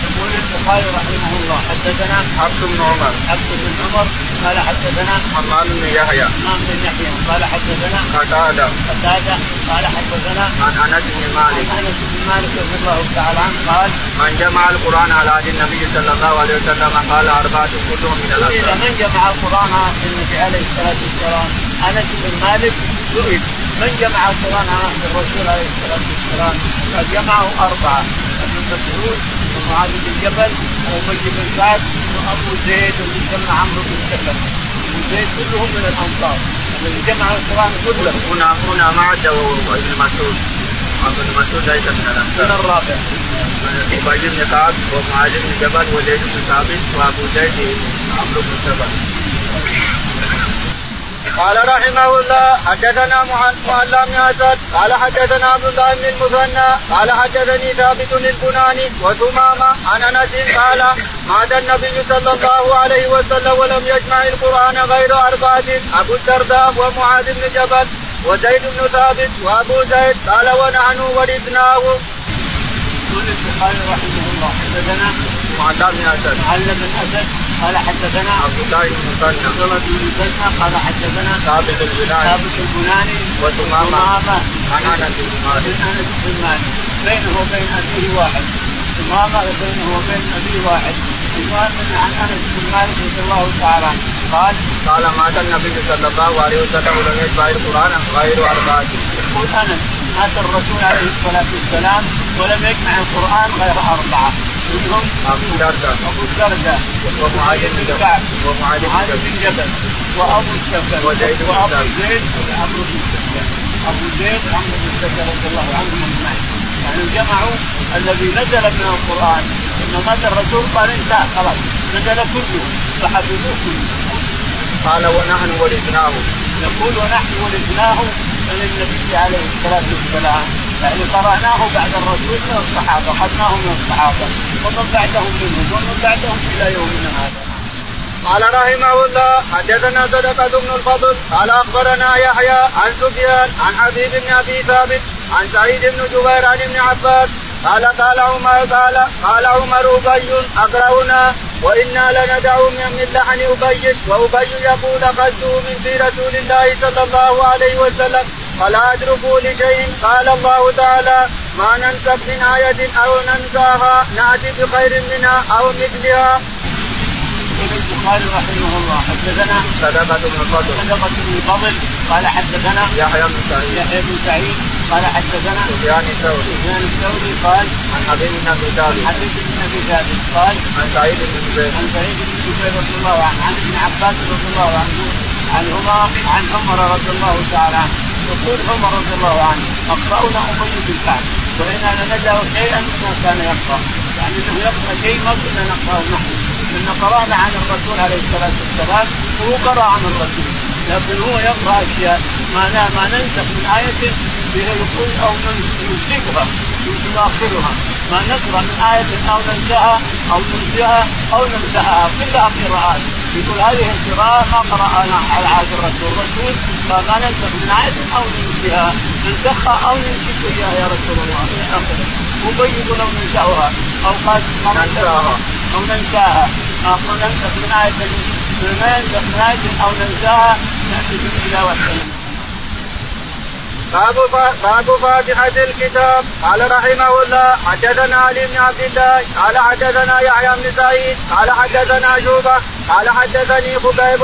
يقول البخاري رحمه الله حدثنا عبد بن عمر عبد بن عمر قال حدثنا حماد بن يحيى. امام بن يحيى. قال حدثنا قتادة. قتادة. قال حدثنا عن أنس بن مالك. عن أنس بن مالك رضي الله تعالى عنه قال من جمع القرآن على عهد النبي صلى الله عليه وسلم قال أربعة كلهم من الانصار من جمع القرآن في النبي عليه الصلاة والسلام؟ أنس بن مالك سئل من جمع القرآن على عهد الرسول عليه الصلاة والسلام؟ قال جمعه أربعة. ابن مسعود ومعاذ بن جبل وابي بن سعد وأبو زيد ومسمى عمرو بن سلمة. أبو زيد كلهم من الأنصار. الذي جمع القرآن كله. هنا هنا ما عدا ابن مسعود. ابن مسعود ليس من من الانصار الرابع. أبي بن كعب ومعاذ بن جبل وزيد بن ثابت وأبو زيد عمرو بن سبع قال رحمه الله حدثنا معلى بن اسد قال حدثنا عبد الله بن المثنى قال حدثني ثابت البناني وثمامه عن أنس قال مات النبي صلى الله عليه وسلم ولم يجمع القرآن غير أربعة أبو الدرداء ومعاذ بن جبل وزيد بن ثابت وأبو زيد قال ونحن ورثناه. يقول البخاري رحمه الله حدثنا معلى بن اسد علي بن أسد قال حدثنا عبد الله بن المثنى عبد الله بن مسلمة قال حدثنا ثابت البناني ثابت البناني وثمامة ثمامة عن أنس بن مالك. أنس بن مالك. بينه وبين أبيه واحد. ثمامة بينه وبين أبيه واحد. المهم عن أنس بن مالك رضي الله تعالى عنه. قال قال مات النبي صلى الله عليه وسلم ولم يتبع القرآن غير أربعة. يقول أنس. مات الرسول عليه الصلاة والسلام ولم يجمع القرآن غير أربعة. منهم أبو الدرداء أبو الدرداء ومعاذ بن جبل. كعب ومعاذ بن جبل. وأبو السكن وزيد وأبو. زيد. عمرو بن السكن أبو زيد عمرو بن السكن رضي الله عنهم أجمعين. يعني جمعوا الذي نزل من القرآن. لما مات الرسول قال انتهى خلاص. نزل كله. فحفظوه كله. قال ونحن ورثناه يقول ونحن ورثناه من النبي عليه الصلاة والسلام. يعني قرأناه بعد الرسول من الصحابة أخذناه من الصحابة ومن بعدهم منهم ومن بعدهم إلى يومنا هذا. قال رحمه الله حدثنا صدقة بن الفضل قال أخبرنا يحيى عن سفيان عن حبيب بن أبي ثابت عن سعيد بن جبير عن ابن عباس قال قال عمر قال قال عمر أبي اقرأنا وإنا لندع من لحن أبي وأبي يقول اخذته من في رسول الله صلى الله عليه وسلم. فلا أدركوا لشيء. قال الله تعالى ما ننسخ من آية أو ننساها نأتي بخير منها أو مثلها. البخاري رحمه الله حدثنا صدقة بن الفضل صدقة بن الفضل قال حدثنا يحيى بن سعيد. يحيى بن سعيد. قال حدثنا سفيان الثوري. سفيان الثوري قال عن حبيب بن أبي ثابت. حديث بن أبي ثابت قال عن سعيد بن جبير عن سعيد بن جبير رضي الله عنه عن ابن عباس رضي الله عنه عنهما عن عمر رضي الله تعالى عنه. يقول عمر رضي الله عنه أقرأنا ابي بن كعب وأنا لندع شيئا ما كان يقرأ. يعني إنه يقرأ شيء ما كنا نقرأه نحن. كنا قرانا عن الرسول عليه الصلاة والسلام وهو قرأ عن الرسول. لكن هو يقرأ أشياء ما ما ننسخ من آية يقول أو ننسخها نؤخرها ما نقرأ من آية أو ننساها أو ننساها أو ننساها كلها قراءات. يقول هذه القراءة ما قرأنا على عهد الرسول، الرسول ما ننسخ من آية أو ننسيها، ننسخها أو ننسخ إياها يا رسول الله. إلى آخره، مبين لو ننساها أو قال ننساها أو ننساها أو ننسخ من آية ما ينسخ من آية أو ننساها نأتي وحي باب باب فاتحة الكتاب. قال رحمه الله حدثنا علي بن عبد الله قال حدثنا يحيى بن سعيد قال حدثنا شوبة قال حدثني خبيب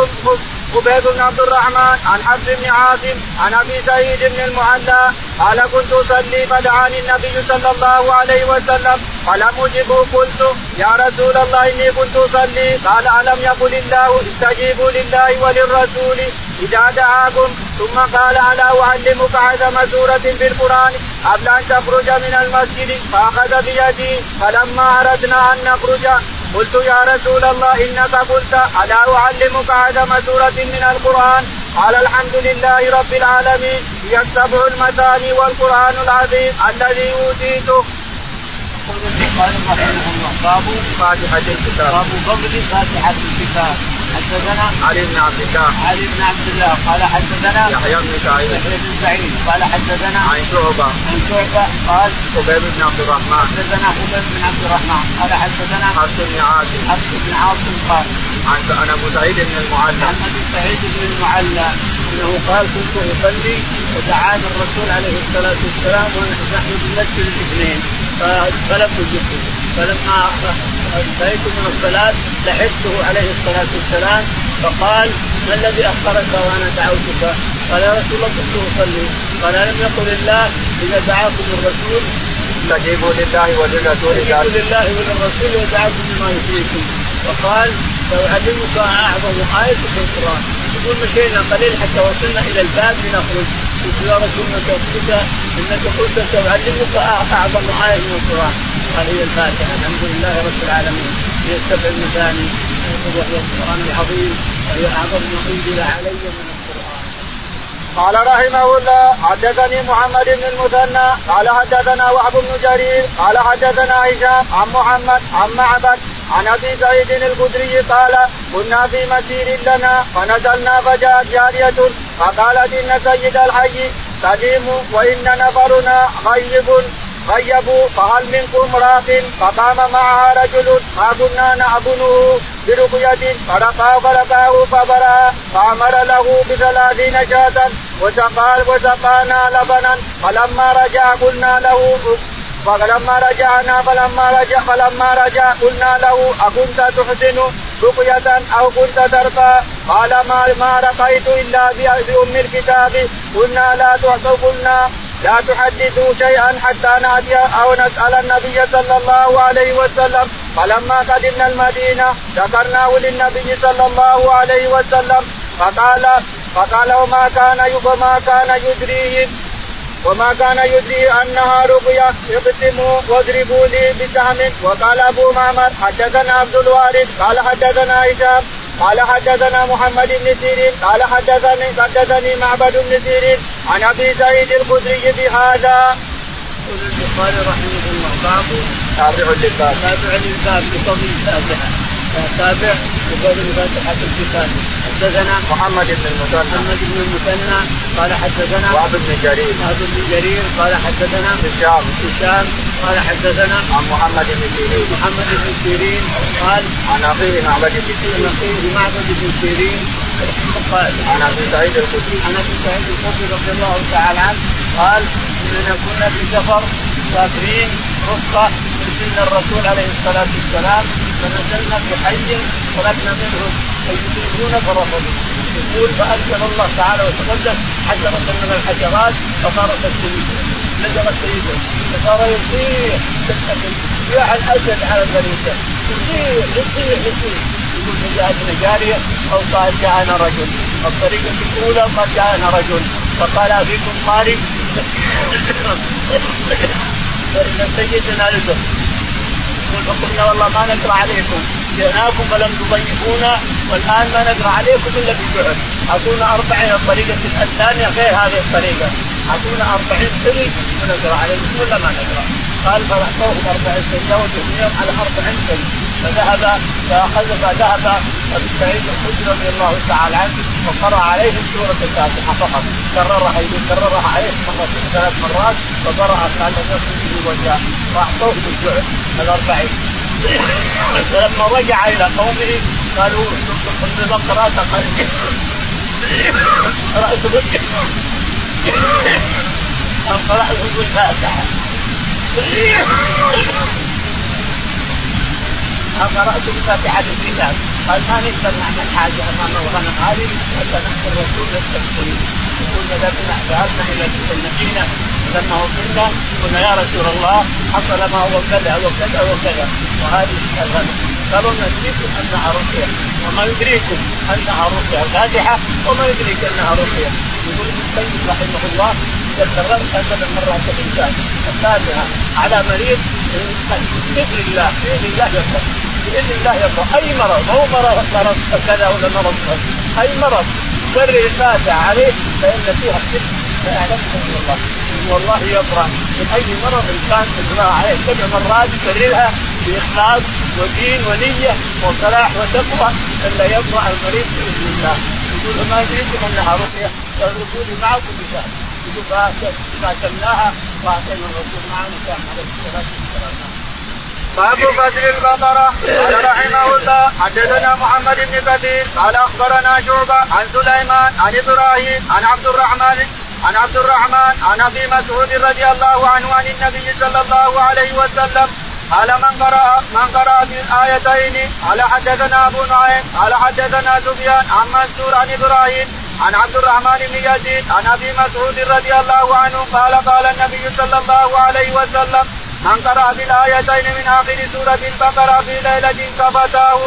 خبيب بن عبد الرحمن عن حفص بن عاصم عن أبي سعيد بن المعلى قال كنت أصلي فدعاني النبي صلى الله عليه وسلم. فلم اجبه قلت يا رسول الله إني كنت أصلي. قال ألم يقل الله استجيبوا لله وللرسول؟ إذا دعاكم. ثم قال ألا أعلمك اعظم سورة في القرآن قبل أن تخرج من المسجد؟ فأخذ بيدي. فلما أردنا أن نخرج قلت يا رسول الله إنك قلت ألا أعلمك اعظم سورة من القرآن؟ قال الحمد لله رب العالمين. هي السبع المثاني والقرآن العظيم الذي أوتيته. يقول البخاري رحمه الله باب فاتحة الكتاب. باب فضل فاتحة الكتاب. حدثنا علي بن عبد الله. علي بن عبد الله. قال حدثنا يحيى بن سعيد. يحيى بن سعيد. قال حدثنا عن شعبة. عن شعبة. قال خبيب بن عبد الرحمن. حدثنا خبيب بن عبد الرحمن. قال حدثنا حفص بن عاصم. حفص بن عاصم قال عن عن أبو سعيد بن المعلى. عن أبي سعيد بن المعلى. إنه قال كنت أصلي ودعاني الرسول عليه الصلاة والسلام ونحن بنمثل الاثنين فلم اجبه فلما انتهيت من الصلاة لحقته عليه الصلاة والسلام فقال ما الذي اخرك وأنا دعوتك؟ قال يا رسول الله كنت أصلي. قال الم يقل الله إذا دعاكم الرسول. استجيبوا لله وللرسول استجيبوا لله وللرسول ودعاكم بما يحييكم وقال سأعلمك أعظم آية في القرآن. يقول مشينا قليل حتى وصلنا إلى الباب لنخرج. قلت يا رسول الله قلت؟ إنك قلت سأعلمك أعظم آية من القرآن. قال هي الفاتحة. الحمد لله رب العالمين. هي السبع المثاني. وهي القرآن العظيم. وهي أعظم ما أنزل علي من القرآن. قال رحمه الله حدثني محمد بن المثنى قال حدثنا وهب بن جرير قال حدثنا هشام عن محمد عن معبد عن أبي سعيد الخدري قال كنا في مسير لنا فنزلنا فجاءت جارية فقالت إن سيد الحي سليم وإن نفرنا غيب. غيبوا فهل منكم راق فقام معها رجل ما كنا نعبده برقية فرقاه فرقاه فبرأ فأمر له بثلاثين شاة وسقى وسقانا لبنا فلما رجع قلنا له فلما رجعنا فلما رجع فلما رجع قلنا له أكنت تحسن رقية أو كنت ترقى؟ قال ما ما رقيت إلا بأم الكتاب قلنا لا تعطوا قلنا لا تحدثوا شيئا حتى نأتي أو نسأل النبي صلى الله عليه وسلم. فلما قدمنا المدينة ذكرناه للنبي صلى الله عليه وسلم. فقال فقال وما كان وما كان يدريه وما كان يدري أنها رقية. اقسموا واضربوا لي بسهم. وقال أبو معمر حدثنا عبد الوارث قال حدثنا هشام. قال حدثنا محمد بن سيرين قال حدثني حدثني معبد بن سيرين عن أبي سعيد الخدري بهذا. يقول البخاري رحمه الله باب تابع للباب تابع للباب بفضل الفاتحة تابع بفضل فاتحه الكتاب حدثنا محمد بن المثنى. محمد بن المثنى قال حدثنا وهب بن جرير. وهب بن جرير قال حدثنا هشام. هشام قال حدثنا عن محمد بن سيرين. محمد بن سيرين قال عن أخيه معبد بن عن سيرين أخيه معبد بن سيرين. قال عن أبي سعيد الخدري. عن أبي سعيد الخدري رضي الله تعالى عنه قال إننا كنا في سفر مسافرين رفقه من الرسول عليه الصلاة والسلام. فنزلنا في حي طلبنا منهم ان فرفضوا يقول فأنزل الله تعالى وتقدم حجره من الحجرات فصارت السيده نزلت سيده فصار يصيح. يصيح الاسد على الغريزه يصيح يصيح يصيح. يقول فجاءتنا جاريه أو قال جاءنا رجل. الطريقة الأولى قال جاءنا رجل. فقال افيكم قارئ فإن سيدنا لكم يقول فقلنا والله ما نقرأ عليكم. جئناكم فلم تضيفونا والآن ما نقرأ عليكم إلا بالجعل اعطونا أربعين الطريقة الثانية غير هذه الطريقة. اعطونا أربعين سري ونقرأ عليكم ولا ما نقرأ. قال فاعطوهم أربعين سري زودوا على أربعين سري. فذهب فأخذ فذهب أبي سعيد الخدري رضي الله تعالى عنه وقرأ عليهم سورة الفاتحة فقط. كررها كررها عليهم مرتين ثلاث مرات فقرا قال نفسه وجاء واعطوه بالجعل الأربعين. فلما رجع إلى قومه قالوا لمن قرأت قرات قرأت بالفاتحة. قرأت بفاتحة الكتاب قال ما نقدر نعمل حاجة أمام الغنم هذه حتى نحن الرسول يستغفرون يقول ذهبنا ذهبنا إلى المدينة لما وصلنا قلنا يا رسول الله حصل ما هو كذا وكذا وكذا وهذه الغنم قالوا ندريكم انها رقيه وما يدريكم انها رقيه الفاتحه وما يدريك انها رقيه يقول ابن القيم رحمه الله اذا كررت هكذا مرات الانسان الفاتحه على مريض باذن الله باذن الله يقرا بإذن الله يقرا أي مرض؟ مو مرض؟ مرض كذا ولا مرض؟ أي مرض؟ كرر الفاتحة عليه فإن فيها الشرك فاعلمه من الله. والله يبرأ من أي مرض كان تقراها عليه؟ سبع مرات يكررها بإخلاص ودين ونية وصلاح وتقوى إلا يبرأ المريض بإذن الله. يقول ما يدريكم أنها رقية؟ فالرسول معكم بشهر. يقول فاتمناها واعطينا الرسول معنا كان عليه الصلاه والسلام باب فجر البقرة قال رحمه الله حدثنا محمد بن كثير قال أخبرنا شعبة عن سليمان عن إبراهيم عن عبد الرحمن عن عبد الرحمن عن أبي مسعود رضي الله عنه عن النبي صلى الله عليه وسلم قال من قرأ من قرأ بالآيتين قال حدثنا أبو نعيم قال حدثنا سفيان عن منصور عن إبراهيم عن عبد الرحمن بن يزيد عن أبي مسعود رضي الله عنه قال قال النبي صلى الله عليه وسلم من قرأ بالآيتين من آخر سورة البقرة في ليلة كفتاه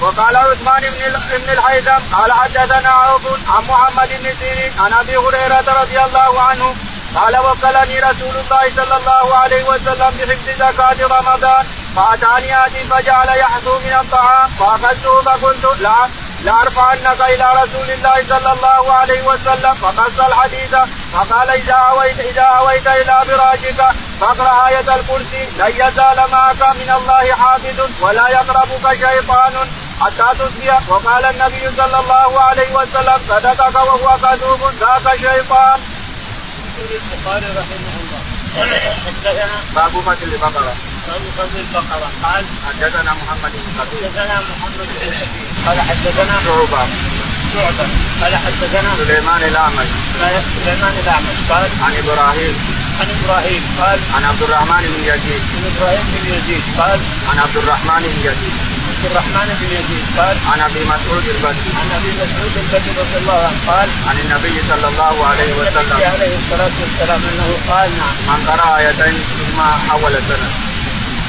وقال عثمان بن بن الحيثم قال حدثنا عوف عن محمد بن سيرين عن أبي هريرة رضي الله عنه قال وكلني رسول الله صلى الله عليه وسلم بحفظ زكاة رمضان فأتاني آتي فجعل يحثو من الطعام فأخذته فقلت لا لأرفعنك إلى رسول الله صلى الله عليه وسلم فقص الحديث فقال إذا أويت إذا أويت إلى فراشك فاقرأ آية الكرسي لن يزال معك من الله حافظ ولا يقربك شيطان حتى تصبح وقال النبي صلى الله عليه وسلم صدقك وهو كذوب ذاك شيطان. البخاري رحمه الله. حدثنا باب فتح البقرة. باب فضل البقرة. قال حدثنا محمد بن حدثنا محمد بن قال حدثنا شعبة. شعبة. قال حدثنا سليمان الأعمش. سليمان الأعمش. قال عن إبراهيم. عن إبراهيم. قال عن عبد الرحمن بن يزيد. عن إبراهيم بن يزيد. قال عن عبد الرحمن بن يزيد. عبد الرحمن بن يزيد. قال عن أبي مسعود البدري عن أبي مسعود البدري رضي الله عنه. قال عن النبي صلى الله عليه النبي وسلم. عليه الصلاة والسلام أنه قال نعم. من قرأ آيتين ثم حول السند.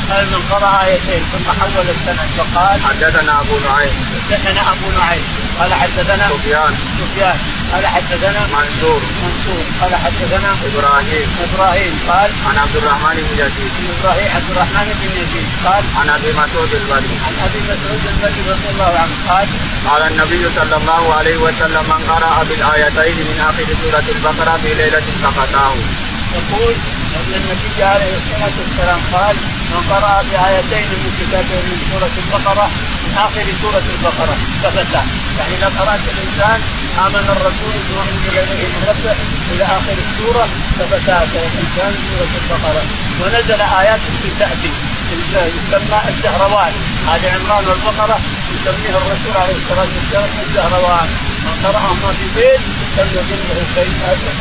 قال من قرأ آيتين ثم حول السند فقال حدثنا أبو نعيم. حدثنا أبو نعيم. قال حدثنا سفيان. سفيان. قال حدثنا منصور. منصور. قال حدثنا إبراهيم. إبراهيم. قال عن عبد الرحمن بن يزيد. عن إبراهيم عبد الرحمن بن يزيد. قال عن أبي مسعود البدري. عن أبي مسعود البدري رضي الله عنه. قال قال النبي صلى الله عليه وسلم من قرأ بالآيتين من آخر سورة البقرة في ليلة سقطاه يقول ان النبي عليه الصلاة والسلام قال من قرأ بآيتين من كتاب من سورة البقرة من آخر سورة البقرة. ثبتا يعني إذا قرأت الإنسان آمن الرسول بما أنزل إليه من ربه إلى آخر السورة ثبتا الإنسان سورة البقرة. ونزل آيات في تأتي. يسمى الزهروان هذه عمران والبقرة يسميها الرسول عليه الصلاة والسلام الزهروان من قرأهما في بيت لم له شيء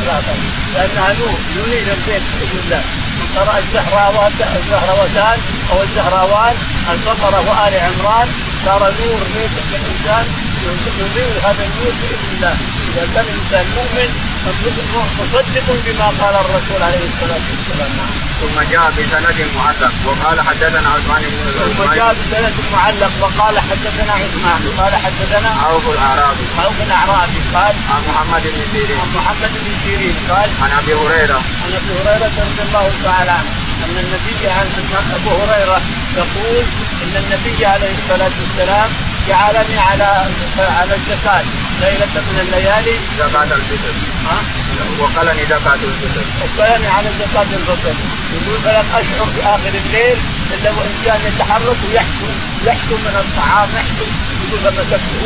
ثلاثة لأنها نور ينير البيت بإذن الله. من الزهراوات الزهروتان أو الزهراوان البقرة وآل عمران صار نور بيت الإنسان ينير هذا النور بإذن الله. إذا كان الإنسان مؤمن مصدق بما قال الرسول عليه الصلاة والسلام. ثم جاء بسند معلق وقال حدثنا عثمان بن ثم جاء بسند معلق وقال حدثنا عثمان قال حدثنا عوف الأعرابي عوف الاعرابي قال عن محمد بن سيرين. عن محمد بن سيرين قال عن أبي هريرة. عن أبي هريرة رضي الله تعالى عنه أن النبي عن أبو هريرة يقول إن النبي عليه الصلاة والسلام جعلني على على الزكاه ليلة من الليالي. زكاة الفطر ها؟ وقلني زكاة الفطر. وقلني على زكاة الفطر يقول فلم اشعر في آخر الليل إلا وان كان يتحرك ويحكم يحكم من الطعام يحكم. يقول فمسكته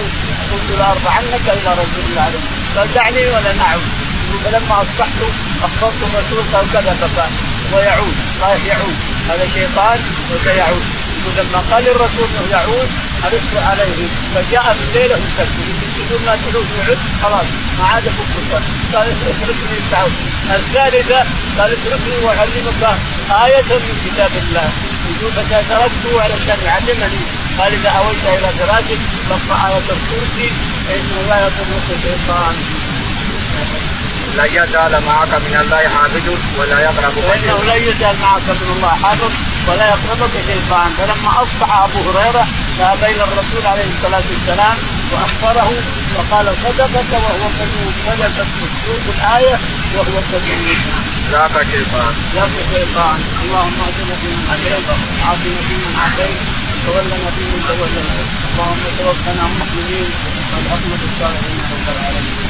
قلت لارفعنك إلى رسول الله عليه قال دعني ولا نعم يقول فلما أصبحت أخبرت الرسول قال كذا فكان ويعود. رايح يعود. هذا شيطان وسيعود. يقول لما قال الرسول إنه يعود حرصت عليه فجاء في الليلة وسكت. يقول ما تعود يعد خلاص ما عاد افك قال اتركني تعود الثالثة قال اتركني واعلمك آية من كتاب الله. يقول فتركته علشان يعلمني قال إذا اويت إلى فراشك فاقرأ آية الكرسي فانه لا يضرك الشيطان. لا يزال معك من الله حافظ ولا يقربك فانه لا يزال معك من الله حافظ ولا يقربك شيطان. فلما أصبح أبو هريرة ذهب إلى الرسول عليه الصلاة والسلام وأخبره وقال صدقك وهو كذوب صدقت مكتوب الآية وهو كذوب ذاك شيطان. ذاك شيطان. اللهم اهدنا فيمن هديت وعافنا فيمن عافيت. وتولنا فيمن توليت. اللهم توفنا مؤمنين والحكمة الصالحين رب العالمين